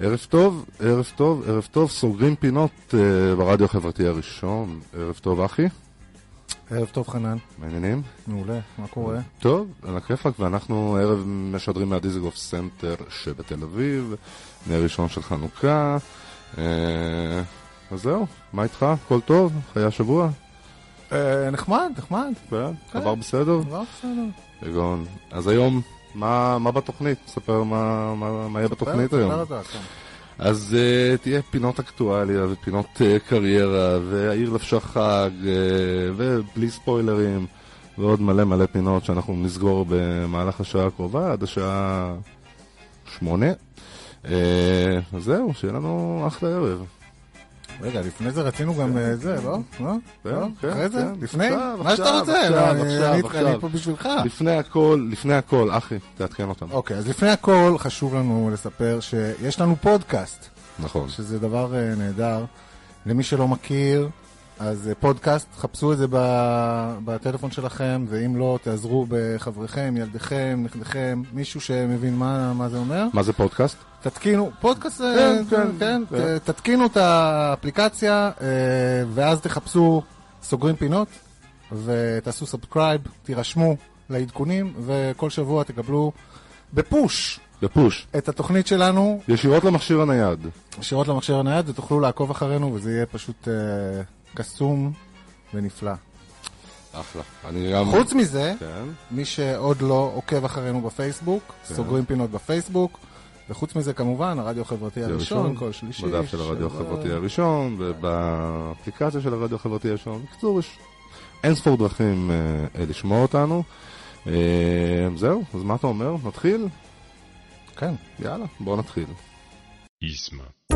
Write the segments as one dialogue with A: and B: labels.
A: ערב טוב, ערב טוב, ערב טוב, סוגרים פינות uh, ברדיו החברתי הראשון. ערב טוב, אחי.
B: ערב טוב, חנן.
A: מעניינים?
B: מעולה, מה קורה?
A: טוב, על הכיפאק, ואנחנו ערב משדרים מהדיזגוף סנטר שבתל אביב, נר ראשון של חנוכה. Uh, אז זהו, מה איתך? הכל טוב? חיית השבוע?
B: Uh, נחמד, נחמד.
A: כן, עבר בסדר?
B: עבר בסדר.
A: אז היום, מה, מה בתוכנית? ספר מה, מה, מה יהיה בתוכנית היום.
B: כן.
A: אז uh, תהיה פינות אקטואליה ופינות uh, קריירה והעיר לבשה חג uh, ובלי ספוילרים ועוד מלא מלא פינות שאנחנו נסגור במהלך השעה הקרובה עד השעה שמונה. Uh, אז זהו, שיהיה לנו אחלה ערב.
B: רגע, לפני זה רצינו גם אה, זה, לא? לא?
A: כן,
B: לא?
A: כן,
B: אחרי זה?
A: כן.
B: לפני? מה שאתה רוצה. אני פה בשבילך.
A: לפני הכל, לפני הכל, אחי, תעדכן אותנו.
B: אוקיי, אז לפני הכל חשוב לנו לספר שיש לנו פודקאסט,
A: נכון.
B: שזה דבר אה, נהדר. למי שלא מכיר, אז אה, פודקאסט, חפשו את זה בטלפון שלכם, ואם לא, תעזרו בחבריכם, ילדיכם, נכדיכם, מישהו שמבין מה מה זה אומר.
A: מה זה פודקאסט?
B: תתקינו, פודקאסט, אה,
A: כן,
B: כן,
A: כן,
B: כן. ת- תתקינו את האפליקציה, אה, אז תחפשו סוגרים פינות, ותעשו subscribe, תירשמו לעדכונים, וכל שבוע תקבלו ב
A: push ב push.
B: את התוכנית שלנו,
A: ישירות למכשיר הנייד.
B: ישירות למכשיר הנייד, ותוכלו לעקוב אחרינו, וזה יהיה פשוט אה, קסום ונפלא.
A: אחלה. אני גם...
B: חוץ מזה,
A: כן.
B: מי שעוד לא עוקב אחרינו בפייסבוק,
A: כן.
B: סוגרים פינות בפייסבוק. וחוץ מזה, כמובן, הרדיו החברתי הראשון,
A: הראשון,
B: כל שלישי.
A: בדף של הרדיו. החברתי הראשון, ובאפליקציה של הרדיו החברתי הראשון. בקיצור, יש אין ספור דרכים אה, אה, לשמוע אותנו. אה, זהו, אז מה אתה אומר? נתחיל?
B: כן.
A: יאללה, בוא נתחיל.
C: Isma.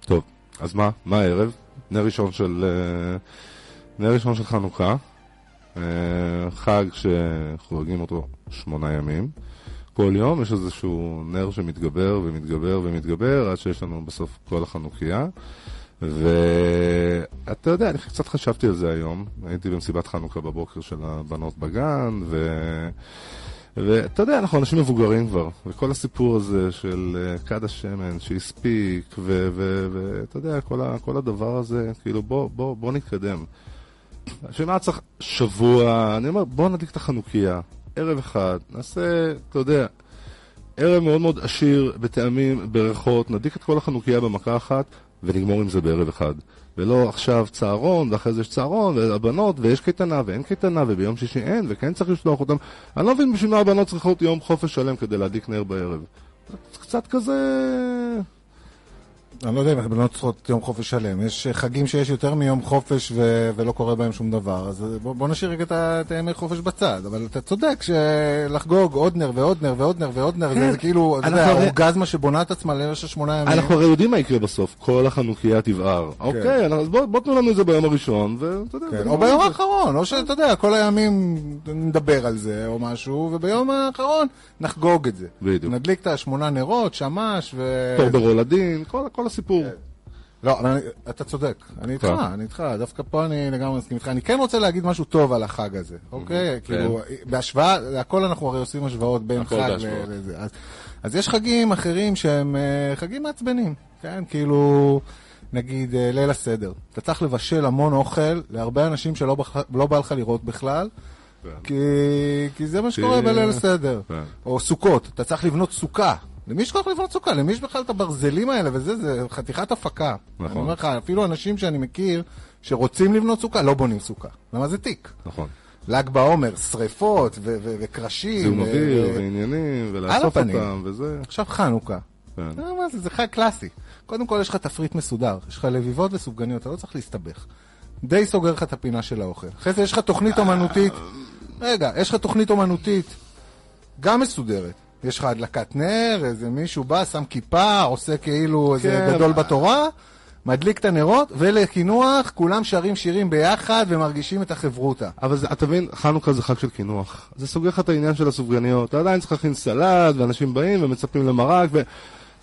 A: טוב, אז מה? מה הערב? נר ראשון של... אה, נר ראשון של חנוכה. אה, חג שחוגגים אותו שמונה ימים. כל יום יש איזשהו נר שמתגבר ומתגבר ומתגבר עד שיש לנו בסוף כל החנוכיה. ואתה יודע, אני קצת חשבתי על זה היום. הייתי במסיבת חנוכה בבוקר של הבנות בגן, ו... ואתה יודע, אנחנו אנשים מבוגרים כבר, וכל הסיפור הזה של אה, כד השמן שהספיק, ואתה יודע, כל, ה- כל הדבר הזה, כאילו בוא, בוא, בוא נתקדם. בשביל מה צריך שבוע, אני אומר, בוא נדליק את החנוכיה, ערב אחד, נעשה, אתה יודע, ערב מאוד מאוד עשיר בטעמים, בריחות, נדליק את כל החנוכיה במכה אחת, ונגמור עם זה בערב אחד. ולא עכשיו צהרון, ואחרי זה יש צהרון, והבנות, ויש קייטנה, ואין קייטנה, וביום שישי אין, וכן צריך לשלוח אותם. אני לא מבין בשביל מה הבנות צריכות יום חופש שלם כדי להדליק נר בערב. קצת כזה...
B: אני לא יודע אם הבנות צריכות יום חופש שלם. יש חגים שיש יותר מיום חופש ו- ולא קורה בהם שום דבר. אז בוא, בוא נשאיר רגע את הימי חופש בצד. אבל אתה צודק שלחגוג עוד נר ועוד נר ועוד נר ועוד נר, זה, זה כאילו, אתה יודע, האורגזמה שבונה את עצמה למשך שמונה ימים.
A: אנחנו הרי יודעים מה יקרה בסוף, כל החנוכיה תבער. אוקיי, אז בוא בוא תנו לנו את זה ביום הראשון, ואתה יודע...
B: כן, או ביום. האחרון, או שאתה יודע, כל הימים נדבר על זה או משהו, וביום האחרון נחגוג את זה.
A: בדיוק.
B: נדליק את השמונה נרות, שמש ו...
A: תור ברולדין, כל כל הסיפור.
B: לא, אבל אתה צודק, אני איתך. אני איתך, דווקא פה אני לגמרי מסכים איתך. אני כן רוצה להגיד משהו טוב על החג הזה, אוקיי? כאילו, בהשוואה, הכל אנחנו הרי עושים השוואות בין חג לזה. אז- יש חגים אחרים שהם אה, חגים מעצבנים, כן? כאילו, נגיד אה, ליל הסדר. אתה צריך לבשל המון אוכל להרבה אנשים שלא לא בא לך לראות בכלל.
A: כן.
B: כי, כי זה מה שקורה בליל הסדר.
A: כן.
B: או סוכות, אתה צריך לבנות סוכה. למי יש כוח לבנות סוכה? למי יש בכלל את הברזלים האלה וזה, זה חתיכת הפקה.
A: נכון.
B: אני אומר לך, אפילו אנשים שאני מכיר שרוצים לבנות סוכה, לא בונים סוכה. למה זה תיק?
A: נכון.
B: ל"ג בעומר, שריפות וקרשים.
A: זיהום אוויר ועניינים, ולאסוף. אותם, וזה.
B: עכשיו חנוכה.
A: כן.
B: יודע מה זה, זה חג קלאסי. קודם כל יש לך תפריט מסודר, יש לך לביבות וסופגניות, אתה לא צריך להסתבך. די סוגר לך את הפינה של האוכל. אחרי זה יש לך תוכנית אומנותית, רגע, יש לך תוכנית אומנותית גם מסודרת. יש לך הדלקת נר, איזה מישהו בא, שם כיפה, עושה כאילו איזה
A: כן,
B: גדול בתורה, מדליק את הנרות, ולקינוח כולם שרים שירים ביחד ומרגישים את החברותה.
A: אבל זה, אתה מבין, חנוכה זה חג של קינוח. זה סוגר לך את העניין של הסופגניות. אתה עדיין צריך להכין סלט, ואנשים באים ומצפים למרק, ו...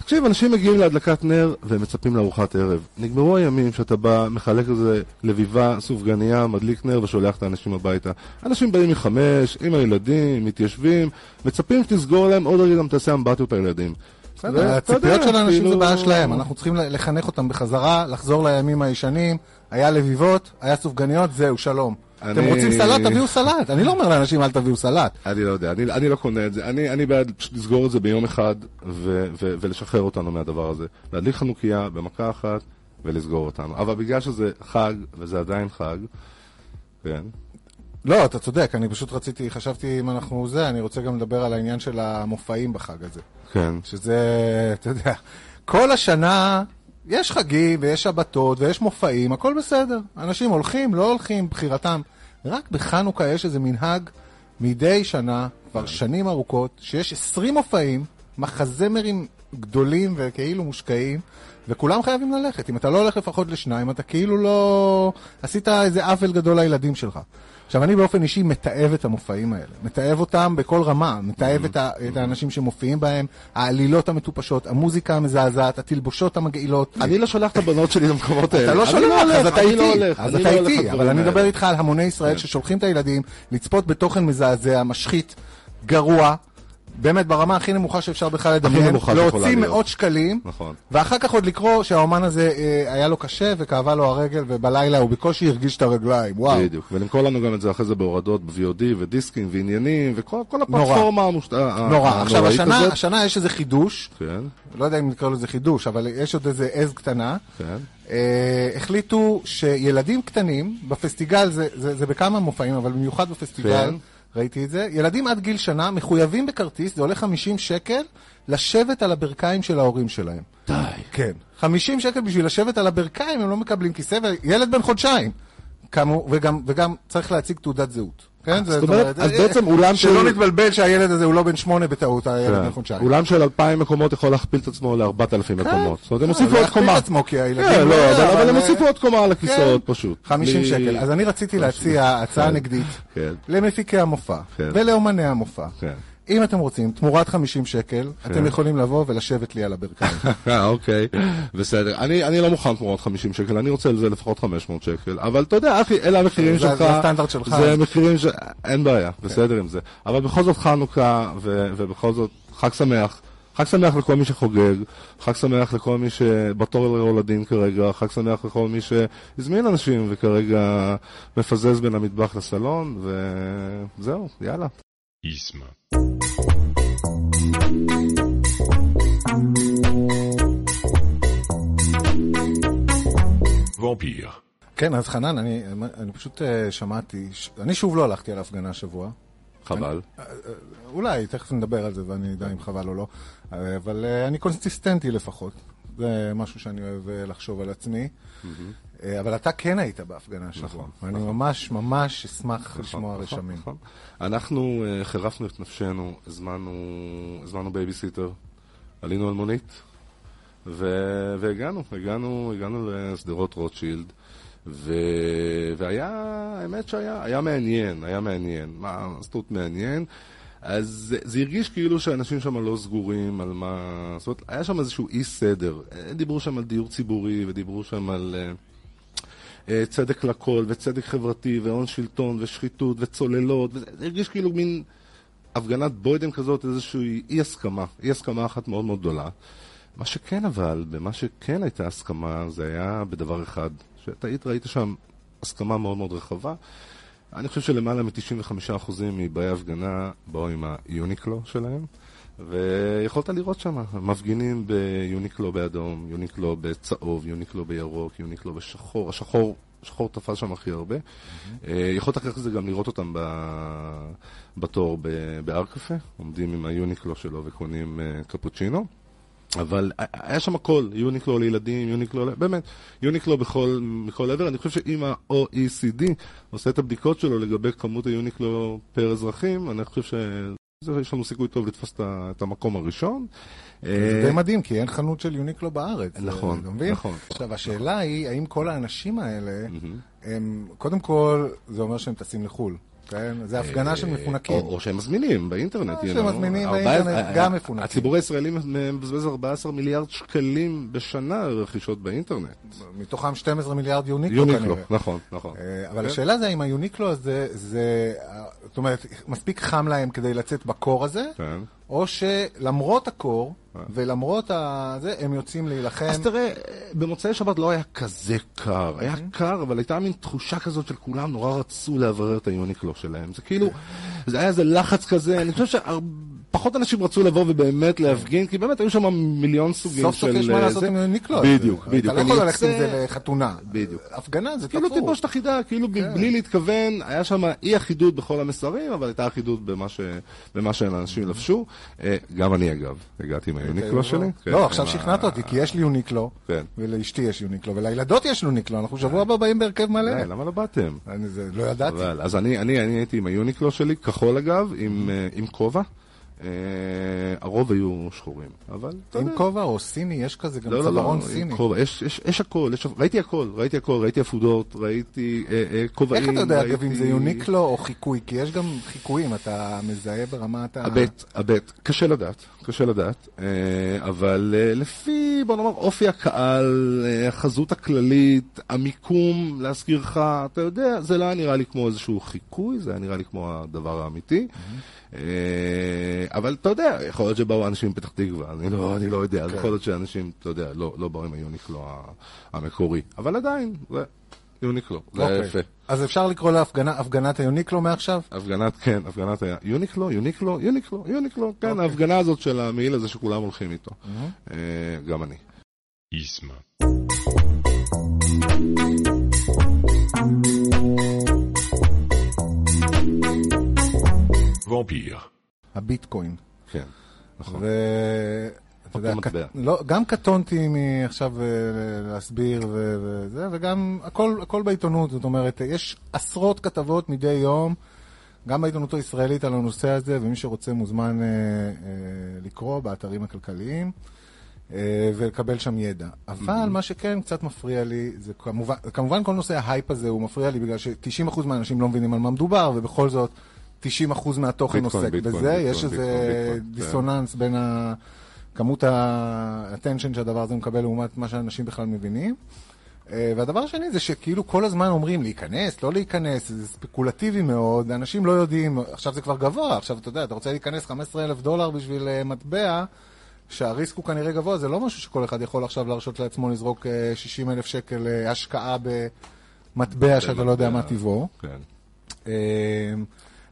A: תקשיב, אנשים מגיעים להדלקת נר ומצפים לארוחת ערב. נגמרו הימים שאתה בא, מחלק איזה לביבה, סופגניה, מדליק נר ושולח את האנשים הביתה. אנשים באים מחמש, עם הילדים, מתיישבים, מצפים שתסגור להם, עוד רגע גם תעשה אמבטיות לילדים.
B: בסדר, הציפיות של האנשים זה
A: כאילו-
B: בעיה שלהם, אנחנו צריכים לחנך אותם בחזרה, לחזור לימים הישנים, היה לביבות, היה סופגניות, זהו, שלום. אתם רוצים סלט, תביאו סלט. אני לא אומר לאנשים אל תביאו סלט.
A: אני לא יודע, אני, אני לא קונה את זה. אני, אני בעד לסגור את זה ביום אחד ו, ו, ולשחרר אותנו מהדבר הזה. להדליק חנוכיה במכה אחת ולסגור אותנו. אבל בגלל שזה חג, וזה עדיין חג, כן,
B: לא, אתה צודק, אני פשוט רציתי, חשבתי אם אנחנו זה, אני רוצה גם לדבר על העניין של המופעים בחג הזה.
A: כן.
B: שזה, אתה יודע, כל השנה יש חגים ויש שבתות ויש מופעים, הכל בסדר. אנשים הולכים, לא הולכים, בחירתם. רק בחנוכה יש איזה מנהג מדי שנה, כבר שנים ארוכות, שיש 20 מופעים, מחזמרים גדולים וכאילו מושקעים, וכולם חייבים ללכת. אם אתה לא הולך לפחות לשניים, אתה כאילו לא... עשית איזה עוול גדול לילדים שלך. עכשיו, אני באופן אישי מתעב את המופעים האלה. מתעב אותם בכל רמה. מתעב את, ה- את האנשים שמופיעים בהם, העלילות המטופשות, המוזיקה המזעזעת, התלבושות המגעילות.
A: אני לא שולח את הבנות שלי למקומות האלה.
B: אתה לא שולח,
A: הולך,
B: אז אתה
A: לא
B: איתי,
A: הולך,
B: אז אתה
A: לא
B: איתי,
A: לדברים
B: אבל אני. מדבר איתך על המוני ישראל ששולחים את הילדים לצפות בתוכן מזעזע, משחית, גרוע, באמת ברמה הכי נמוכה שאפשר בכלל לדמיין, להוציא. מאות שקלים,
A: נכון.
B: ואחר כך עוד לקרוא שהאומן הזה אה, היה לו קשה וכאבה לו הרגל, ובלילה הוא בקושי הרגיש את הרגליים, וואו.
A: בדיוק, ולמכור לנו גם את זה אחרי זה בהורדות ב-VOD ודיסקים ועניינים וכל. הפלטפורמה המושת...
B: נורא. עכשיו, השנה,
A: הזאת.
B: השנה יש איזה חידוש,
A: כן,
B: לא יודע אם נקרא לזה חידוש, אבל יש עוד איזה עז קטנה.
A: כן.
B: אה, החליטו שילדים קטנים, בפסטיגל, זה, זה, זה בכמה מופעים, אבל במיוחד בפסטיגל,
A: כן.
B: ראיתי את זה, ילדים עד גיל שנה מחויבים בכרטיס, זה עולה 50 שקל, לשבת על הברכיים של ההורים שלהם.
A: די.
B: כן. 50 שקל בשביל לשבת על הברכיים, הם לא מקבלים כיסא, וילד בן חודשיים. כאמור, וגם, וגם צריך להציג תעודת זהות. כן?
A: זאת אומרת, אז בעצם אולם
B: שלא
A: של-
B: נתבלבל שהילד הזה הוא לא בן שמונה בטעות, הילד בן
A: כן.
B: חודשיים.
A: אולם של 2,000 מקומות יכול להכפיל את עצמו ל-4,000 מקומות. זאת אומרת, הם הוסיפו
B: לא
A: עוד קומה.
B: את עצמו, כי הילדים...
A: כן, לא,
B: יודע,
A: אבל- הם
B: אה,
A: הוסיפו עוד קומה על הכיסאות
B: כן.
A: פשוט.
B: 50
A: בלי-
B: שקל. אז אני רציתי להציע הצעה נגדית
A: כן.
B: למפיקי המופע
A: כן.
B: ולאומני המופע.
A: כן.
B: אם אתם רוצים, תמורת 50 שקל, אתם יכולים לבוא ולשבת לי על הברכיים.
A: אה, אוקיי, בסדר. אני אני לא מוכן תמורת 50 שקל, אני רוצה על זה לפחות 500 שקל. אבל אתה יודע, אחי, אלה המחירים
B: זה-
A: שלך.
B: זה הסטנדרט שלך.
A: זה מחירים ש... אין בעיה, בסדר עם זה. אבל בכל זאת חנוכה, ו- ובכל זאת חג שמח. חג שמח לכל מי שחוגג, חג שמח לכל מי שבתור להולדים כרגע, חג שמח לכל מי שהזמין אנשים וכרגע מפזז בין המטבח לסלון, וזהו, יאללה.
C: Isma. Vampire.
B: כן, אז חנן, אני אני פשוט אה, שמעתי, ש- אני שוב לא הלכתי על ההפגנה השבוע.
A: חבל.
B: אולי, תכף נדבר על זה ואני אדע אם חבל או לא, אה, אבל אה, אני קונסיסטנטי לפחות. זה משהו שאני אוהב אה, לחשוב על עצמי. אה, אבל אתה כן היית בהפגנה השבוע.
A: נכון,
B: ואני ממש ממש אשמח לשמוע
A: נכון,
B: רשמים.
A: נכון. אנחנו אה, חירפנו את נפשנו, הזמנו, הזמנו בייביסיטר, עלינו על מונית, ו- והגענו, הגענו, הגענו לשדרות רוטשילד, ו... והיה, האמת שהיה היה מעניין, היה מעניין. מה, זאת אומרת מעניין? אז זה, זה הרגיש כאילו שאנשים שם לא סגורים על מה... זאת אומרת, היה שם איזשהו אי סדר. אה, דיברו שם על דיור ציבורי, ודיברו שם על... אה, אה, צדק לכל, וצדק חברתי, והון שלטון, ושחיתות, וצוללות, וזה זה הרגיש כאילו מין הפגנת בוידם כזאת, איזושהי אי הסכמה, אי הסכמה אחת מאוד מאוד גדולה. מה שכן אבל, במה שכן הייתה הסכמה, זה היה בדבר אחד, שאתה היית, ראית שם הסכמה מאוד מאוד רחבה. אני חושב שלמעלה מ-95% מבאי ההפגנה באו עם היוניקלו שלהם, ויכולת לראות שם, מפגינים ביוניקלו באדום, יוניקלו בצהוב, יוניקלו בירוק, יוניקלו בשחור, השחור, שחור תפס שם הכי הרבה. אה, יכולת אחרי זה גם לראות אותם ב- בתור ב- בהר קפה, עומדים עם היוניקלו שלו וקונים אה, קפוצ'ינו. אבל היה שם הכל, יוניקלו לילדים, יוניקלו, באמת, יוניקלו בכל, בכל עבר. אני חושב שאם ה-OECD עושה את הבדיקות שלו לגבי כמות היוניקלו פר אזרחים, אני חושב שיש לנו סיכוי טוב לתפוס את המקום הראשון.
B: זה די מדהים, כי אין חנות של יוניקלו בארץ.
A: נכון,
B: אתה מבין?
A: נכון.
B: עכשיו, השאלה היא, האם כל האנשים האלה, קודם כל, זה אומר שהם טסים לחו"ל. כן? זה הפגנה של מפונקים.
A: או, שהם מזמינים באינטרנט.
B: או
A: you
B: שהם. מזמינים באינטרנט,
A: ה-
B: גם מפונקים.
A: הציבור הישראלי מבזבז 14 מיליארד שקלים בשנה רכישות באינטרנט.
B: מתוכם 12 מיליארד יוניקלו
A: יוניקלו,
B: כנראה.
A: נכון, נכון.
B: אה, אבל
A: כן.
B: השאלה זה אם היוניקלו הזה, זה, אה, זאת אומרת, מספיק חם להם כדי לצאת בקור הזה,
A: כן.
B: או שלמרות הקור, ולמרות ה- זה, הם יוצאים להילחם.
A: אז תראה, במוצאי שבת לא היה כזה קר. היה קר, אבל הייתה מין תחושה כזאת של כולם נורא רצו לאוורר את היוניקלו שלהם. זה כאילו, זה היה איזה לחץ כזה, אני חושב שפחות אנשים רצו לבוא ובאמת להפגין, כי באמת היו שם מיליון סוגים של...
B: סוף סוף יש מה
A: אה,
B: לעשות
A: זה.
B: עם יוניקלו.
A: בדיוק,
B: אתה
A: בדיוק.
B: לא
A: אני
B: יכול ללכת עם זה לחתונה.
A: בדיוק.
B: הפגנה זה
A: כאילו
B: תפור.
A: תלבושת אחידה, כאילו
B: כן.
A: בלי להתכוון, היה שם אי אחידות בכל המסרים, אבל הייתה אחידות במה שאנשים לבשו. אה, גם אני אגב, הגעתי עם היוניקלו שלי. כן,
B: לא, עכשיו
A: עם ה-
B: שכנעת אותי, כי יש לי יוניקלו,
A: כן.
B: ולאשתי יש יוניקלו, ולילדות יש יוניקלו, אנחנו שבוע הבא באים בהרכב מלא.
A: אה, למה לא באתם?
B: לא ידעתי.
A: אז אני, הייתי עם היוניקלו שלי, כחול אגב, עם, אה, עם כובע. אה, הרוב היו שחורים, אבל אתה
B: עם
A: יודע.
B: כובע או סיני, יש כזה גם
A: לא, לא, לא,
B: צווארון
A: עם
B: סיני.
A: יש, יש, יש הכל, ראיתי הכל, ראיתי הכל, ראיתי עפודות, ראיתי אה, אה, כובעים,
B: איך אתה יודע, אגב, אם זה יוניקלו או חיקוי? כי יש גם חיקויים, אתה מזהה ברמת ה...
A: הבט, הבט, קשה לדעת, קשה לדעת, אבל לפי, בוא נאמר, אופי הקהל, החזות הכללית, המיקום, להזכירך, אתה יודע, זה לא היה נראה לי כמו איזשהו חיקוי, זה היה נראה לי כמו הדבר האמיתי. אה, אבל אתה יודע, יכול להיות שבאו אנשים מפתח תקווה, אני לא, אני לא יודע, אז יכול להיות שאנשים, אתה יודע, לא, לא באו עם היוניקלו המקורי, אבל עדיין, זה יוניקלו, זה היה
B: אוקיי.
A: יפה.
B: אז אפשר לקרוא להפגנה הפגנת היוניקלו מעכשיו?
A: הפגנת, כן, הפגנת היה יוניקלו, יוניקלו, יוניקלו, יוניקלו, כן, ההפגנה הזאת של המעיל הזה שכולם הולכים איתו. אה, גם אני.
C: איסמה. Vampire.
B: הביטקוין.
A: כן, נכון.
B: ואתה יודע. קט- לא, גם קטונתי מעכשיו אה, להסביר ו- וזה, וגם הכל, הכל בעיתונות, זאת אומרת, יש עשרות כתבות מדי יום, גם בעיתונות הישראלית על הנושא הזה, ומי שרוצה מוזמן אה, אה, לקרוא באתרים הכלכליים. אה, ולקבל שם ידע. אבל מה שכן קצת מפריע לי, זה כמובן, כמובן כל נושא ההייפ הזה הוא מפריע לי בגלל ש-90% מהאנשים לא מבינים על מה מדובר, ובכל זאת 90% מהתוכן
A: ביטקוין,
B: עוסק
A: ביטקוין,
B: בזה.
A: ביטקוין,
B: יש איזה
A: ביטקוין, ביטקוין,
B: דיסוננס בין ה- כמות ה-attention שהדבר הזה מקבל לעומת מה שאנשים בכלל מבינים. אה, והדבר השני זה שכאילו כל הזמן אומרים להיכנס, לא להיכנס, זה ספקולטיבי מאוד, אנשים לא יודעים, עכשיו זה כבר גבוה, עכשיו אתה יודע, אתה רוצה להיכנס 15 אלף דולר בשביל אה, מטבע, שהריסק הוא כנראה גבוה, זה לא משהו שכל אחד יכול עכשיו להרשות לעצמו לזרוק אה, 60 אלף שקל אה, השקעה במטבע שאתה לא יודע מה טיבו.
A: כן.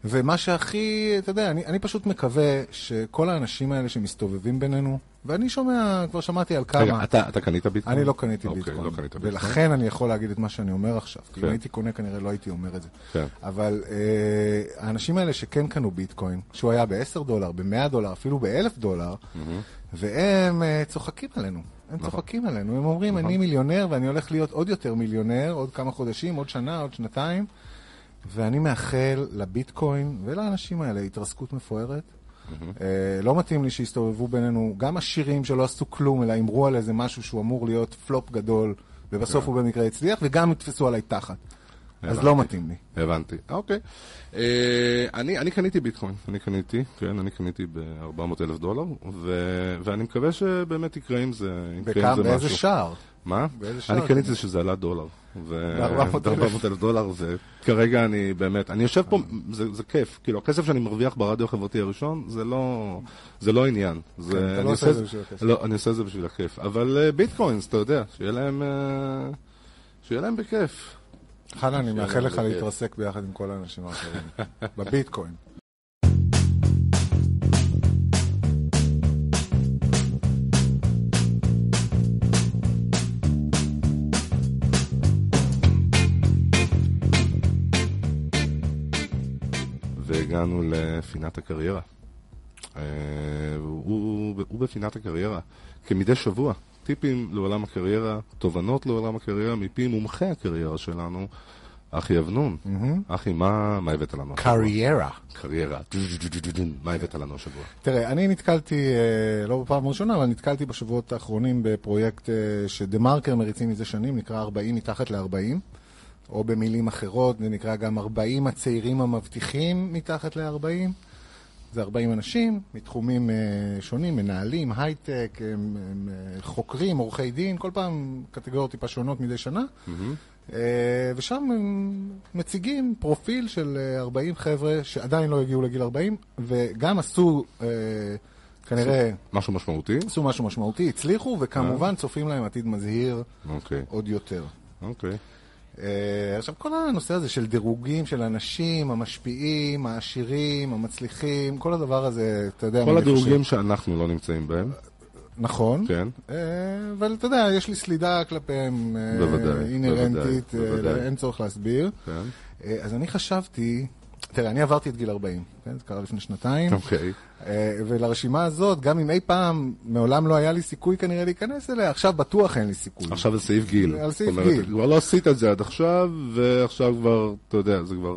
B: ומה שהכי, אתה יודע, אני, אני פשוט מקווה שכל האנשים האלה שמסתובבים בינינו, ואני שומע, כבר שמעתי על כמה,
A: רגע, אתה אתה קנית ביטקוין?
B: אני לא קניתי
A: אוקיי,
B: ביטקוין,
A: לא קנית ביטקוין.
B: ולכן אני יכול להגיד את מה שאני אומר עכשיו, כי אם
A: כן.
B: הייתי קונה כנראה לא הייתי אומר את זה.
A: כן.
B: אבל אה, האנשים האלה שכן קנו ביטקוין, שהוא היה ב-10 דולר, ב-100 דולר, אפילו ב-1000 דולר, והם אה, צוחקים עלינו. הם
A: נכון.
B: צוחקים עלינו, הם אומרים, אני מיליונר ואני הולך להיות עוד יותר מיליונר, עוד כמה חודשים, עוד שנה, עוד שנתיים, ואני מאחל לביטקוין ולאנשים האלה התרסקות מפוארת. אה, לא מתאים לי שיסתובבו בינינו גם עשירים שלא עשו כלום, אלא אמרו על איזה משהו שהוא אמור להיות פלופ גדול, ובסוף הוא במקרה הצליח, וגם יתפסו עליי תחת. אז
A: הבנתי.
B: לא מתאים לי.
A: הבנתי, אוקיי. אה, אני, אני קניתי ביטקוין, אני קניתי, כן, אני קניניתי ב-400 אלף דולר, ו- ואני מקווה שבאמת יקרה עם זה, יקרה עם זה
B: באיזה
A: משהו.
B: שער?
A: מה? אני
B: זה?
A: קניתי שזה עלה דולר.
B: ב- 400,000.
A: אלף דולר, וכרגע אני באמת, אני יושב פה, זה, זה כיף, כאילו הכסף שאני מרוויח ברדיו החברתי הראשון, זה לא, זה לא עניין. זה,
B: כן, אתה לא עושה את זה בשביל הכסף.
A: לא, אני עושה את זה בשביל הכיף. אבל אה, ביטקוינס, אתה יודע, שיהיה להם, אה, שיהיה להם בכיף.
B: חנה, אני מאחל לך. להתרסק ביחד עם כל האנשים האחרים. בביטקוין.
A: והגענו לפינת הקריירה. אה, הוא, הוא בפינת הקריירה, כמדי שבוע, טיפים לעולם הקריירה, תובנות לעולם הקריירה מפי מומחי הקריירה שלנו, אחי אבנון. אחי, מה, מה הבאת לנו השבוע?
B: קריירה.
A: קריירה. מה הבאת לנו השבוע?
B: תראה, אני נתקלתי, אה, לא בפעם הראשונה, אבל נתקלתי בשבועות האחרונים בפרויקט אה, שדה מרקר מריצים מזה שנים, נקרא 40 מתחת ל-40. או במילים אחרות, זה נקרא גם 40 הצעירים המבטיחים מתחת ל-40. זה 40 אנשים מתחומים אה, שונים, מנהלים, הייטק, הם, הם אה, חוקרים, עורכי דין, כל פעם קטגוריות טיפה שונות מדי שנה. אה, ושם הם מציגים פרופיל של אה, 40 חבר'ה שעדיין לא הגיעו לגיל 40, וגם עשו, אה, כנראה,
A: משהו משמעותי?
B: עשו משהו משמעותי, הצליחו, וכמובן צופים להם עתיד מזהיר
A: אוקיי,
B: עוד יותר.
A: אוקיי.
B: אה, עכשיו, כל הנושא הזה של דירוגים של אנשים, המשפיעים, העשירים, המצליחים, כל הדבר הזה, אתה יודע...
A: כל הדירוגים שאנחנו לא נמצאים בהם,
B: חושב. נכון.
A: כן.
B: אה, אבל אתה יודע, יש לי סלידה כלפיהם אה, אינהרנטית, אה. אין צורך להסביר.
A: כן.
B: אה, אז אני חשבתי, תראה, אני עברתי את גיל 40, כן? זה קרה לפני שנתיים.
A: אוקיי.
B: אה, ולרשימה הזאת, גם אם אי פעם, מעולם לא היה לי סיכוי כנראה להיכנס אליה, עכשיו בטוח אין לי סיכוי.
A: עכשיו זה סעיף גיל.
B: על סעיף
A: אומרת,
B: גיל.
A: כבר לא עשית את זה עד עכשיו, ועכשיו כבר, אתה יודע, זה כבר...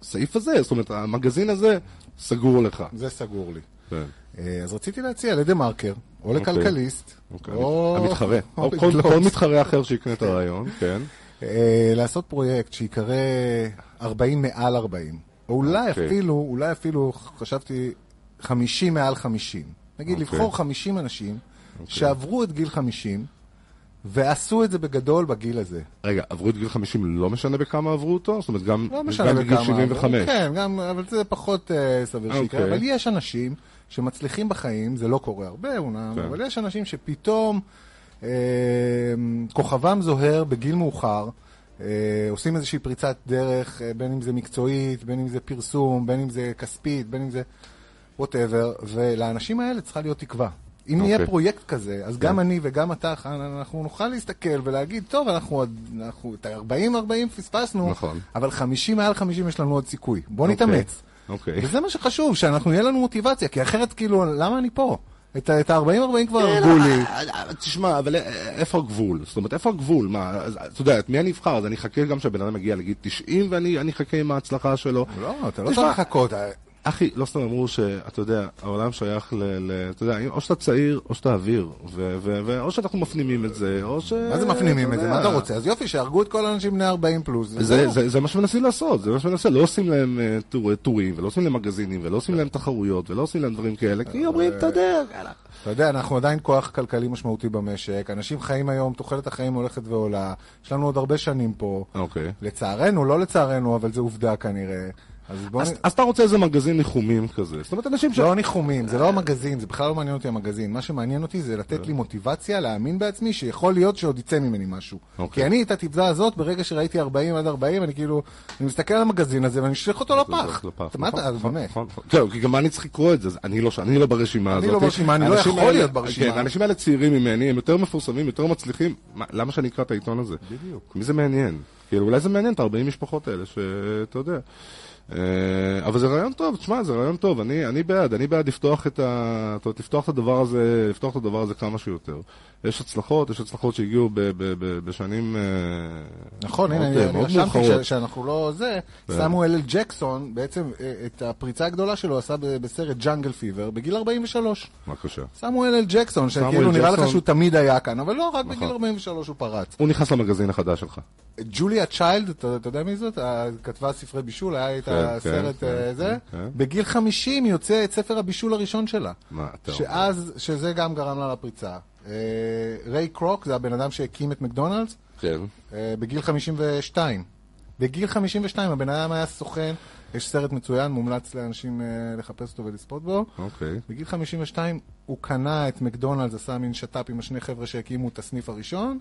A: הסעיף הזה, זאת אומרת, המגזין הזה, סגור לך.
B: זה סגור לי.
A: כן.
B: אה, אז רציתי להציע לדה מרקר, או
A: אוקיי.
B: לכלכליסט,
A: אוקיי.
B: או...
A: המתחרה.
B: או.
A: כל מתחרה אחר שיקנה את הרעיון, כן.
B: אה, לעשות פרויקט שיקרא 40 מעל 40. או אולי
A: אוקיי.
B: אפילו, אולי אפילו, חשבתי, 50 מעל 50. נגיד,
A: אוקיי.
B: לבחור 50 אנשים שעברו את גיל 50, ועשו את זה בגדול בגיל הזה.
A: רגע, עברו את גיל 50, לא משנה בכמה עברו אותו? זאת אומרת, גם
B: לא
A: גם בגיל
B: בכמה.
A: 75.
B: כן, גם, אבל זה פחות uh, סביר שיקרה.
A: אוקיי.
B: אבל יש אנשים שמצליחים בחיים, זה לא קורה הרבה אומנם,
A: כן.
B: אבל יש אנשים שפתאום אה, כוכבם זוהר בגיל מאוחר, עושים איזושהי פריצת דרך, אה, בין אם זה מקצועית, בין אם זה פרסום, בין אם זה כספית, בין אם זה whatever, ולאנשים האלה צריכה להיות תקווה. אם
A: אוקיי.
B: יהיה פרויקט כזה, אז גם אני וגם אתה, חן, אנחנו נוכל להסתכל ולהגיד, טוב, אנחנו אנחנו, את ה-40-40 פספסנו,
A: נכון.
B: אבל 50 מעל 50 יש לנו עוד סיכוי. בוא
A: אוקיי.
B: נתאמץ.
A: אוקיי.
B: וזה מה שחשוב, שאנחנו, יהיה לנו מוטיבציה, כי אחרת, כאילו, למה אני פה? את ה- את ה-40-40 כבר
A: כן,
B: הרגו לי.
A: אבל תשמע, אבל איפה הגבול? זאת אומרת, איפה הגבול? מה, אתה יודע, את מי אני אבחר? אז אני אחכה גם שהבן אדם יגיע לגיל 90 ואני אני אחכה עם ההצלחה שלו.
B: לא, אתה לא צריך לחכות.
A: אחי, לא סתם אמרו שאתה יודע, העולם שייך ל... ל אתה יודע, או שאתה צעיר, או שאתה אוויר, ו- ו- ו- או שאנחנו מפנימים את זה, או ש...
B: מה זה מפנימים את זה? מה אתה רוצה? אז יופי, שיהרגו את כל האנשים בני 40 פלוס.
A: זה,
B: וזהו.
A: זה, זה מה שמנסים לעשות, זה מה שמנסים, לא עושים להם אה, טור, טורים, ולא עושים להם מגזינים, ולא עושים להם תחרויות, ולא עושים להם דברים כאלה, כי אומרים, אתה יודע.
B: אתה יודע, אנחנו עדיין כוח כלכלי משמעותי במשק, אנשים חיים היום, תוחלת החיים הולכת ועולה, יש לנו עוד הרבה שנים פה.
A: אוקיי.
B: לצערנו, לא לצערנו, אבל זו עובדה כנראה. אז בוא
A: אז. אז אתה רוצה איזה מגזין ניחומים כזה, זאת אומרת, אנשים ש...
B: לא ניחומים, זה לא המגזין, זה בכלל לא מעניין אותי המגזין. מה שמעניין אותי זה לתת לי מוטיבציה להאמין בעצמי שיכול להיות שעוד יצא ממני משהו.
A: אוקיי.
B: כי אני את התבזה הזאת, ברגע שראיתי 40 עד 40, אני כאילו, אני מסתכל על המגזין הזה ואני משליך אותו לפח. מה אתה,
A: נכון,
B: באמת?
A: נכון, נכון. זהו, כי גם אני צריך לקרוא את זה, אני לא, לא ברשימה הזאת.
B: אני לא ברשימה, אני לא
A: האנשים
B: יכול להיות ברשימה.
A: כן, האנשים האלה צעירים ממני, הם יותר מפורסמים, יותר מצליחים. מה, למה שאני אקרא את העיתון הזה?
B: בדיוק.
A: מי זה מעניין? כאילו, אולי זה מעניין את ה-40 משפחות האלה, שאתה יודע. אה, אבל זה רעיון טוב, תשמע, זה רעיון טוב, אני, אני בעד, אני בעד לפתוח את, ה, אומרת, לפתוח את הדבר הזה, לפתוח את הדבר הזה כמה שיותר. יש הצלחות, יש הצלחות שהגיעו ב, ב, ב, בשנים אה,
B: נכון, הנה,
A: מאוד,
B: אני- רשמתי שאנחנו לא זה,
A: כן.
B: סמואל אל ג'קסון, בעצם אה, את הפריצה הגדולה שלו עשה בסרט ג'אנגל פיבר בגיל 43.
A: בבקשה.
B: סמואל אל ג'קסון, שכאילו נראה לך שהוא תמיד היה כאן, אבל לא, רק בגיל
A: נכון.
B: 43 הוא פרץ.
A: הוא נכנס למגזין החדש שלך.
B: ג'וליה צ'יילד, אתה יודע מי זאת? כתבה ספרי בישול, היה
A: כן,
B: הסרט
A: כן,
B: אה,
A: כן,
B: זה.
A: כן.
B: בגיל 50 יוצא את ספר הבישול הראשון שלה.
A: מה אתה אומר?
B: שאז, שזה גם גרם לה לפריצה. אה, ריי קרוק, זה הבן אדם שהקים את מקדונלדס,
A: כן.
B: אה, בגיל 52. בגיל 52 הבן אדם היה סוכן, יש סרט מצוין, מומלץ לאנשים אה, לחפש אותו ולצפות בו.
A: אוקיי.
B: בגיל 52 הוא קנה את מקדונלדס, עשה מין שת"פ עם השני חבר'ה שהקימו את הסניף הראשון.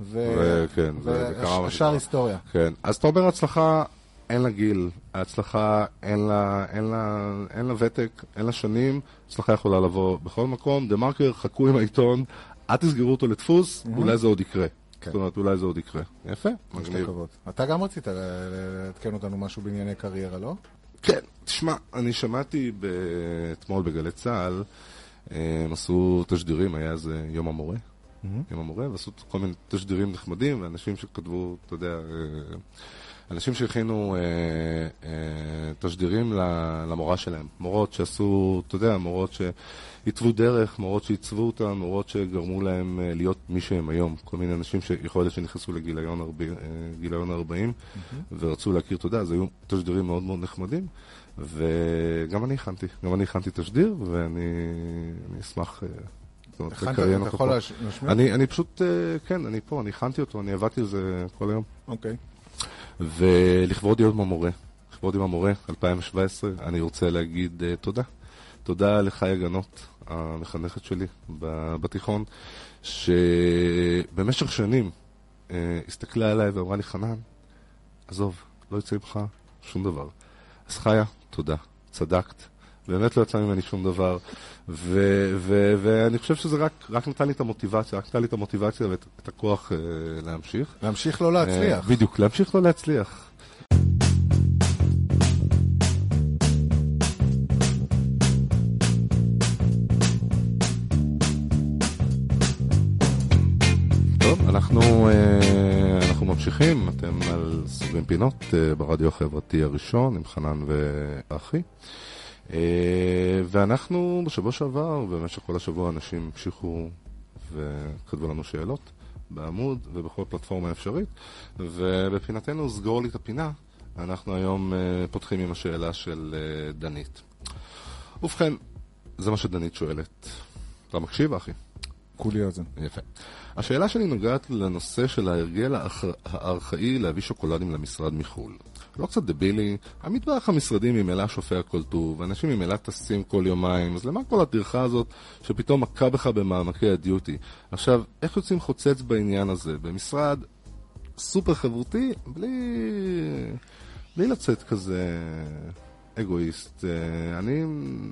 B: ו...
A: וכן, קרה
B: והשאר. היסטוריה.
A: כן, אז אתה אומר הצלחה, אין לה גיל, ההצלחה אין לה, אין לה, אין לה ותק, אין לה שנים, הצלחה יכולה לבוא בכל מקום. דה מרקר, חכו עם העיתון, אל תסגרו אותו לדפוס, אולי זה עוד יקרה.
B: כן.
A: זאת אומרת, אולי זה עוד יקרה. יפה, מגניב.
B: לקוות. אתה גם רצית לעדכן אותנו משהו בענייני קריירה, לא?
A: כן, תשמע, אני שמעתי אתמול בגלי צה"ל, אה, הם עשו תשדירים, היה איזה יום המורה. יום המורה, ועשו כל מיני תשדירים נחמדים, ואנשים שכתבו, אתה יודע, אה, אנשים שהכינו אה, אה, תשדירים למורה שלהם. מורות שעשו, אתה יודע, מורות שהתוו דרך, מורות שעיצבו אותם, מורות שגרמו להם אה, להיות מי שהם היום. כל מיני אנשים שיכול להיות שנכנסו לגיליון 40, אה, גיליון 40 ורצו להכיר תודה, אז היו תשדירים מאוד מאוד נחמדים. וגם אני הכנתי, גם אני הכנתי תשדיר, ואני אני אשמח... אה,
B: הכנת, אתה יכול להשמיע?
A: אני פשוט, אה, כן, אני פה, אני הכנתי אותו, אני עבדתי על זה כל היום.
B: אוקיי.
A: ולכבוד יום המורה, לכבוד יום המורה, 2017, אני רוצה להגיד uh, תודה. תודה לחיה גנות, המחנכת שלי בתיכון, שבמשך שנים uh, הסתכלה עליי ואמרה לי, חנן, עזוב, לא יצא ממך שום דבר. אז חיה, תודה, צדקת. באמת לא יצא ממני שום דבר, ו- ו- ואני חושב שזה רק, רק נתן לי את המוטיבציה, רק נתן לי את המוטיבציה ואת את הכוח uh, להמשיך.
B: להמשיך לא להצליח.
A: אה, בדיוק, להמשיך לא להצליח. טוב, אנחנו, אה, אנחנו ממשיכים, אתם על סוגרים פינות ברדיו החברתי הראשון עם חנן ואחי. אה, ואנחנו בשבוע שעבר, במשך כל השבוע אנשים המשיכו וכתבו לנו שאלות בעמוד ובכל פלטפורמה אפשרית, ובפינתנו סגור לי את הפינה, אנחנו היום אה, פותחים עם השאלה של אה, דנית. ובכן, זה מה שדנית שואלת. אתה מקשיב, אחי?
B: כולי אוזן.
A: יפה. השאלה שלי נוגעת לנושא של ההרגל הארכאי להביא שוקולדים למשרד מחו"ל. לא קצת דבילי? המטבח המשרדי ממילא שופע כל טוב, אנשים ממילא טסים כל יומיים, אז למה כל הטרחה הזאת שפתאום מכה בך במעמקי הדיוטי? עכשיו, איך יוצאים חוצץ בעניין הזה? במשרד סופר חברותי, בלי... בלי לצאת כזה אגואיסט. אה, אני,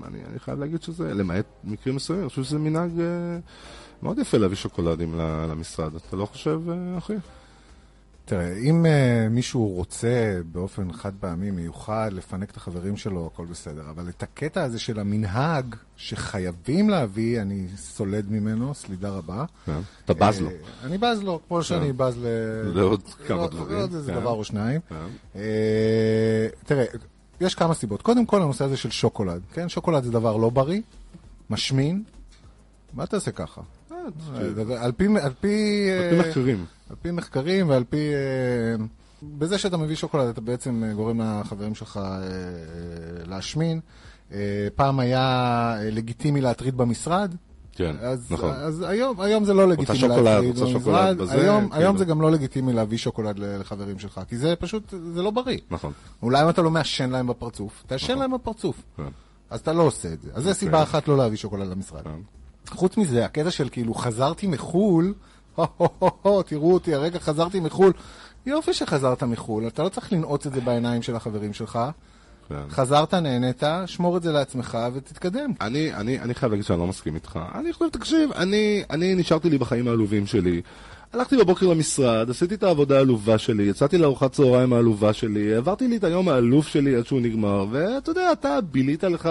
A: אני, אני חייב להגיד שזה, למעט מקרים מסוימים, אני חושב שזה מנהג אה, מאוד יפה להביא שוקולדים למשרד. אתה לא חושב, אה, אחי?
B: תראה, אם uh, מישהו רוצה באופן חד פעמי מיוחד לפנק את החברים שלו, הכל בסדר. אבל את הקטע הזה של המנהג שחייבים להביא, אני סולד ממנו, סלידה רבה.
A: כן. אתה בז לו.
B: אה, אני בז לו, כמו שאני בז ל...
A: לעוד כמה דברים.
B: לעוד איזה
A: כן.
B: דבר או שניים.
A: כן.
B: אה, תראה, יש כמה סיבות. קודם כל, הנושא הזה של שוקולד. כן, שוקולד זה דבר לא בריא, משמין. מה תעשה ככה? על פי... על פי...
A: מחקרים.
B: על פי מחקרים ועל פי... אה, בזה שאתה מביא שוקולד, אתה בעצם אה, גורם לחברים שלך אה, להשמין. פעם היה לגיטימי להטריד במשרד,
A: כן,
B: אז,
A: נכון.
B: אז היום, היום זה לא לגיטימי
A: שוקולד,
B: להטריד
A: רוצה שוקולד
B: במשרד.
A: בזה,
B: היום,
A: כאילו.
B: היום זה גם לא לגיטימי להביא שוקולד לחברים שלך, כי זה פשוט, זה לא בריא.
A: נכון.
B: אולי אם אתה לא מעשן להם בפרצוף, תעשן
A: נכון.
B: להם בפרצוף.
A: כן.
B: אז אתה לא עושה את זה. אז זו סיבה אחת לא להביא שוקולד למשרד.
A: כן.
B: חוץ מזה, הקטע של כאילו חזרתי מחו"ל, תראו אותי, הרגע חזרתי מחו"ל. יופי שחזרת מחו"ל, אתה לא צריך לנעוץ את זה בעיניים של החברים שלך.
A: כן.
B: חזרת, נהנית, שמור את זה לעצמך ותתקדם.
A: אני, אני, אני חייב להגיד שאני לא מסכים איתך. אני חושב, תקשיב, אני, אני נשארתי לי בחיים העלובים שלי. הלכתי בבוקר למשרד, עשיתי את העבודה העלובה שלי, יצאתי לארוחת צהריים העלובה שלי, העברתי לי את היום העלוב שלי עד שהוא נגמר, ואתה יודע, אתה בילית לך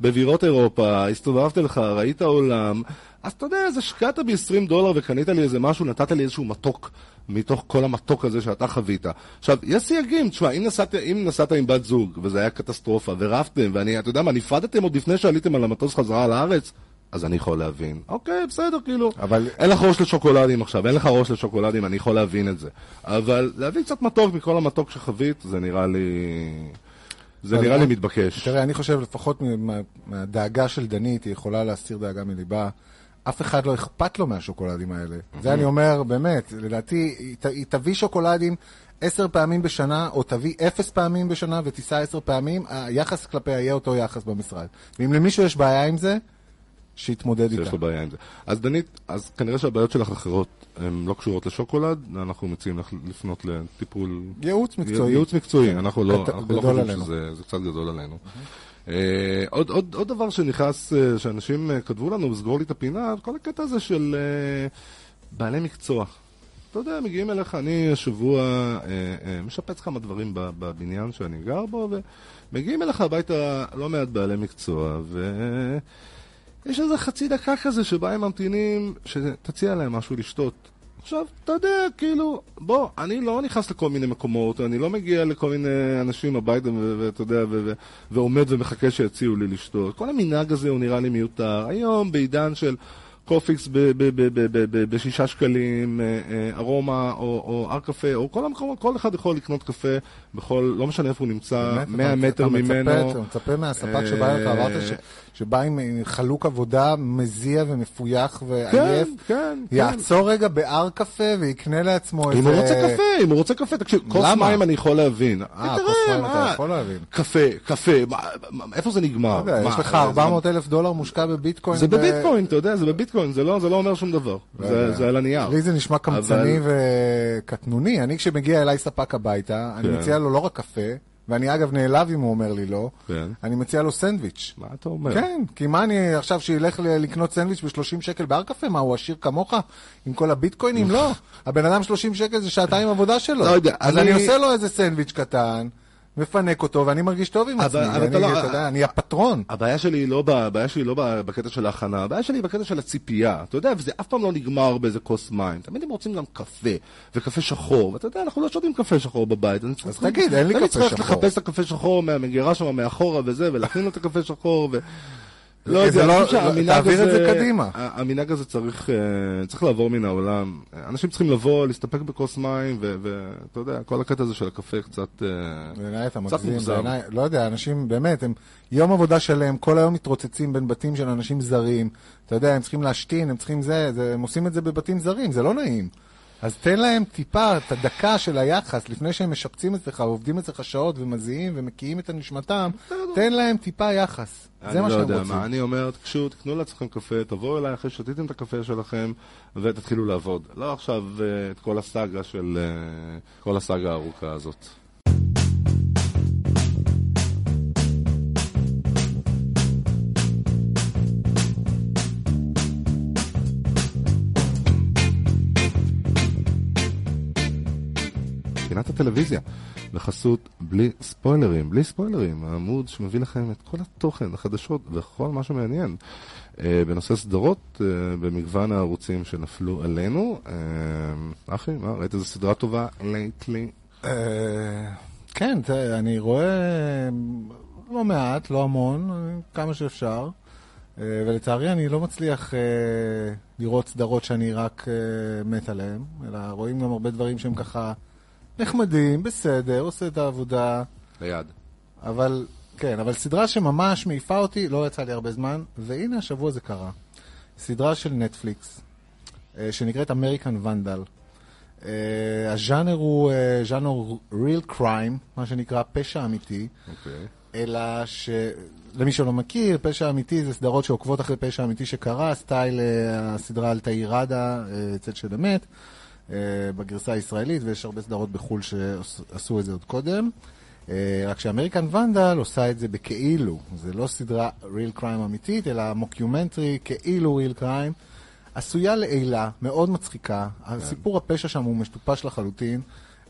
A: בבירות אירופה, הסתובבת לך, ראית עולם, אז אתה יודע, אז השקעת בי 20 דולר וקנית לי איזה משהו, נתת לי איזשהו מתוק מתוך כל המתוק הזה שאתה חווית. עכשיו, יש סייגים, תשמע, אם נסעת, אם נסעת עם בת זוג, וזה היה קטסטרופה, ורבתם, ואני, אתה יודע מה, נפרדתם עוד לפני שעליתם על המטוס חזרה לארץ, אז אני יכול להבין. אוקיי, בסדר, כאילו.
B: אבל-
A: אין לך ראש לשוקולדים עכשיו, אין לך ראש לשוקולדים, אני יכול להבין את זה. אבל להביא קצת מתוק מכל המתוק שחווית, זה נראה לי... זה נראה לי מתבקש.
B: תראה, אני חושב, לפחות מה- מהדאגה של דנית, היא יכולה להסיר דאגה מליבה. אף אחד לא אכפת לו מהשוקולדים האלה. זה אני אומר, באמת, לדעתי, היא תביא שוקולדים עשר פעמים בשנה, או תביא אפס פעמים בשנה ותיסע עשר פעמים, היחס כלפיה יהיה אותו יחס במשרד. ואם למישהו יש בעיה עם זה, שיתמודד איתה.
A: שיש לו בעיה עם זה. אז דנית, אז כנראה שהבעיות שלך אחרות הן לא קשורות לשוקולד, אנחנו מציעים לך לפנות לטיפול...
B: ייעוץ מקצועי.
A: ייעוץ מקצועי, אנחנו לא, אנחנו לא חושבים. שזה זה קצת גדול עלינו. אה, עוד, עוד, עוד דבר שנכנס, אה, שאנשים אה, כתבו לנו, וסגור לי את הפינה, כל הקטע הזה של אה, בעלי מקצוע. אתה יודע, מגיעים אליך, אני השבוע אה, אה, משפץ כמה דברים בבניין שאני גר בו, ומגיעים אליך הביתה לא מעט בעלי מקצוע, ויש איזה חצי דקה כזה שבה הם ממתינים שתציע להם משהו לשתות. עכשיו, אתה יודע, כאילו, בוא, אני לא נכנס לכל מיני מקומות, אני לא מגיע לכל מיני אנשים הביתה, ואתה יודע, ועומד ומחכה שיציעו לי לשתות. כל המנהג הזה הוא נראה לי מיותר. היום, בעידן של קופיקס בשישה שקלים, אה, אה, ארומה או, הר קפה, או כל המקומות, כל אחד יכול לקנות קפה בכל, לא משנה איפה הוא נמצא,
B: באמת,
A: 100
B: אתה-
A: מטר ממנו.
B: אתה מצפה מהספק שבא אליך, אמרת ש- שבא עם חלוק עבודה מזיע ומפויח ועייף,
A: כן, כן, כן.
B: יעצור רגע בהר קפה ויקנה לעצמו איזה...
A: אם הוא רוצה קפה, אם הוא רוצה קפה, תקשיב, כוס? מים אני יכול להבין.
B: אה, כוס מים אתה? יכול להבין.
A: קפה, קפה, איפה זה נגמר? מה,
B: יש לך
A: זה-
B: 400 אלף דולר מושקע בביטקוין.
A: זה בביטקוין, אתה יודע, זה בביטקוין, זה לא זה לא אומר שום דבר.
B: לא
A: זה. זה על הנייר.
B: לי זה נשמע קמצני
A: אבל-
B: וקטנוני. אני, כשמגיע אליי ספק הביתה, אני
A: כן.
B: מציע לו לא רק קפה, ואני אגב נעלב אם הוא אומר לי לא,
A: כן.
B: אני מציע לו סנדוויץ'.
A: מה אתה אומר?
B: כן, כי מה אני עכשיו שילך לקנות סנדוויץ' ב-30 שקל בהר קפה? מה, הוא עשיר כמוך? עם כל הביטקוינים? לא. הבן אדם 30 שקל זה שעתיים עבודה שלו.
A: לא יודע,
B: אז
A: אני-
B: אני עושה לו איזה סנדוויץ' קטן, מפנק אותו, ואני מרגיש טוב עם
A: אבל-
B: עצמי.
A: אבל
B: ואני,
A: לא-
B: אתה יודע, אני הפטרון.
A: הבעיה שלי היא לא, הבעיה שלי לא בקטע של ההכנה, הבעיה שלי היא בקטע של הציפייה. אתה יודע, וזה אף פעם לא נגמר באיזה כוס מים. תמיד הם רוצים גם קפה, וקפה שחור. ואתה יודע, אנחנו לא שותים קפה שחור בבית. אני צריך-
B: תגיד, אין לי
A: אני
B: קפה
A: צריך
B: שחור.
A: לחפש את הקפה שחור מהמגירה שם מאחורה וזה, ולהכין לו את הקפה שחור. ו... לא
B: זה
A: יודע,
B: לא-
A: אני חושב שהמנהג
B: תעביר את
A: הזה-
B: זה קדימה.
A: המנהג הזה צריך, אה, צריך לעבור מן העולם. אנשים צריכים לבוא, להסתפק בכוס מים, ו- ואתה יודע, כל הקטע הזה של הקפה קצת... אה,
B: בעיניי אתה
A: קצת
B: מגזים,
A: מוגזם.
B: בעיניי, לא יודע, אנשים באמת, הם יום עבודה שלהם, כל היום מתרוצצים בין בתים של אנשים זרים. אתה יודע, הם צריכים להשתין, הם צריכים זה, זה, הם עושים את זה בבתים זרים, זה לא נעים. אז תן להם טיפה, את הדקה של היחס, לפני שהם משפצים אצלך, ועובדים אצלך שעות, ומזיעים, ומקיאים את נשמתם, תן להם טיפה יחס. זה
A: אני
B: מה
A: לא
B: שהם
A: יודע
B: רוצים.
A: מה, אני אומר, תקשו, תקנו לעצמכם קפה, תבואו אליי אחרי ששתיתם את הקפה שלכם, ותתחילו לעבוד. לא עכשיו אה, את כל הסאגה של... אה, כל הסאגה הארוכה הזאת. פינת הטלוויזיה, בחסות בלי ספוילרים, בלי ספוילרים, העמוד שמביא לכם את כל התוכן, החדשות וכל מה שמעניין. אה, בנושא סדרות, אה, במגוון הערוצים שנפלו עלינו. אה, אחי, מה, ראית איזה סדרה טובה לייטלי?
B: אה, כן, תראה, אני רואה לא מעט, לא המון, כמה שאפשר. אה, ולצערי אני לא מצליח אה, לראות סדרות שאני רק אה, מת עליהן, אלא רואים גם הרבה דברים שהם ככה נחמדים, בסדר, עושה את העבודה,
A: ליד.
B: אבל כן, אבל סדרה שממש מעיפה אותי, לא יצא לי הרבה זמן, והנה השבוע זה קרה. סדרה של נטפליקס, אה, שנקראת American Vandal. אה, הז'אנר הוא אה, ז'אנר real crime, מה שנקרא פשע אמיתי.
A: אוקיי.
B: אלא שלמי שלא מכיר, פשע אמיתי זה סדרות שעוקבות אחרי פשע אמיתי שקרה, סטייל אה, הסדרה על תאיר ראדה, אה, צל של אמת, בגרסה הישראלית, ויש הרבה סדרות בחו"ל שעשו את זה עוד קודם. אה, רק ש American Vandal עושה את זה בכאילו, זה לא סדרה real crime אמיתית, אלא מוקיומנטרי, כאילו real crime, עשויה לעילא, מאוד מצחיקה, הסיפור הפשע שם הוא מטופש לחלוטין.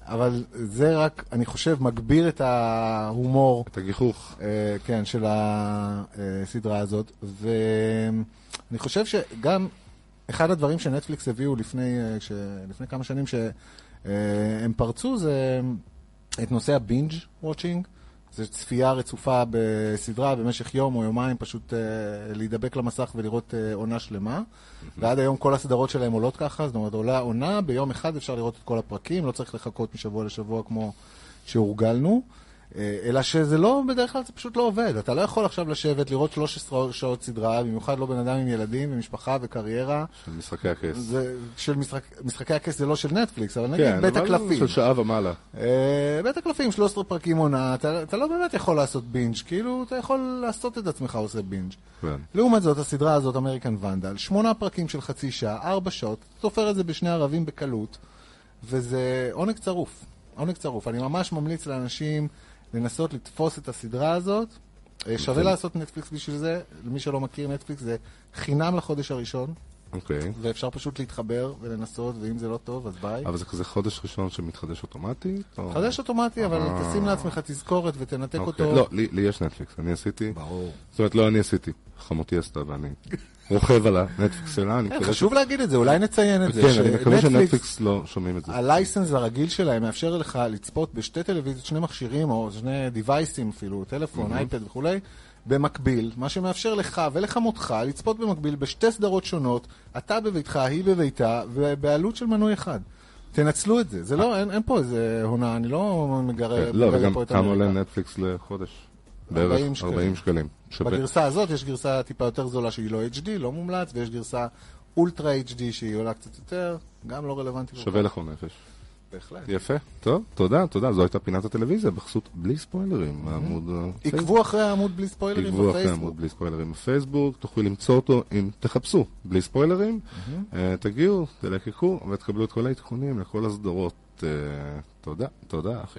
B: אבל זה רק, אני חושב, מגביר את ההומור
A: את הגיחוך.
B: אה, כן, של הסדרה הזאת, ואני חושב שגם אחד הדברים שנטפליקס הביאו לפני, אה, ש... לפני כמה שנים שהם פרצו זה את נושא הבינג' וואצ'ינג. זה צפייה רצופה בסדרה במשך יום או יומיים, פשוט uh, להידבק למסך ולראות uh, עונה שלמה. ועד היום כל הסדרות שלהם עולות ככה, זאת אומרת, עולה עונה, ביום אחד אפשר לראות את כל הפרקים, לא צריך לחכות משבוע לשבוע כמו שהורגלנו. אה, אלא שזה לא, בדרך כלל זה פשוט לא עובד. אתה לא יכול עכשיו לשבת, לראות 13 שעות סדרה, במיוחד לא בן אדם עם ילדים ומשפחה וקריירה.
A: של משחקי הכס.
B: זה, של משחק, משחקי הכס זה לא של נטפליקס, אבל נגיד
A: כן,
B: בית
A: אבל
B: הקלפים.
A: של שעה ומעלה.
B: אה, בית הקלפים, 13 פרקים עונה, אתה, אתה לא באמת יכול לעשות binge, כאילו אתה יכול לעשות את עצמך עושה binge.
A: כן.
B: לעומת זאת, הסדרה הזאת, American Vandal, שמונה פרקים של חצי שעה, ארבע שעות, גומר את זה בשני ערבים בקלות, וזה עונג צרוף. עונג צרוף. אני ממש ממליץ לאנשים לנסות לתפוס את הסדרה הזאת. אה, שווה לעשות נטפליקס בשביל זה, למי שלא מכיר נטפליקס זה חינם לחודש הראשון,
A: אוקיי.
B: ואפשר פשוט להתחבר ולנסות, ואם זה לא טוב, אז ביי.
A: אבל זה כזה חודש ראשון שמתחדש אוטומטית? או-
B: חדש אוטומטי, אבל
A: אה.
B: תשים לעצמך תזכורת ותנתק
A: אוקיי.
B: אותו.
A: לא, לי לי יש נטפליקס, אני עשיתי.
B: ברור.
A: זאת אומרת, לא אני עשיתי, חמותי עשתה ואני רוכב על הנטפליקס שלה. אני
B: כן,
A: מקווה
B: חשוב להגיד את זה, אולי נציין את
A: ש-
B: זה.
A: כן, אני מקווה
B: שנטפליקס-
A: שנטפליקס לא שומעים את זה.
B: ה license הרגיל שלהם מאפשר לך לצפות בשתי טלוויזיות, שני מכשירים או שני device ים אפילו, טלפון, אייפד וכולי, במקביל, מה שמאפשר לך ולחמותך לצפות במקביל בשתי סדרות שונות, אתה בביתך, היא בביתה, ובעלות של מנוי אחד. תנצלו את זה, זה לא, אין, אין פה איזה הונאה, אני לא מגרה
A: לא,
B: מגרה
A: וגם כמה עולה. נטפליקס לחודש?
B: 40
A: בערך
B: שקלים.
A: 40 שקלים. שווה-
B: בגרסה הזאת יש גרסה טיפה יותר זולה שהיא לא HD, לא מומלץ, ויש גרסה אולטרה HD שהיא עולה קצת יותר, גם לא רלוונטי. כל
A: שווה. לכל נפש.
B: בהחלט.
A: יפה. טוב, תודה, תודה. זו הייתה פינת הטלוויזיה בחסות בלי ספוילרים. העמוד... ה-
B: עקבו אחרי העמוד בלי ספוילרים
A: עקבו אחרי
B: בפייסבוק.
A: העמוד בלי ספוילרים בפייסבוק, תוכלו למצוא אותו אם תחפשו בלי ספוילרים, אה, תגיעו, תלקקו ותקבלו את כל העדכונים לכל הסדרות. אה, תודה, תודה אחי.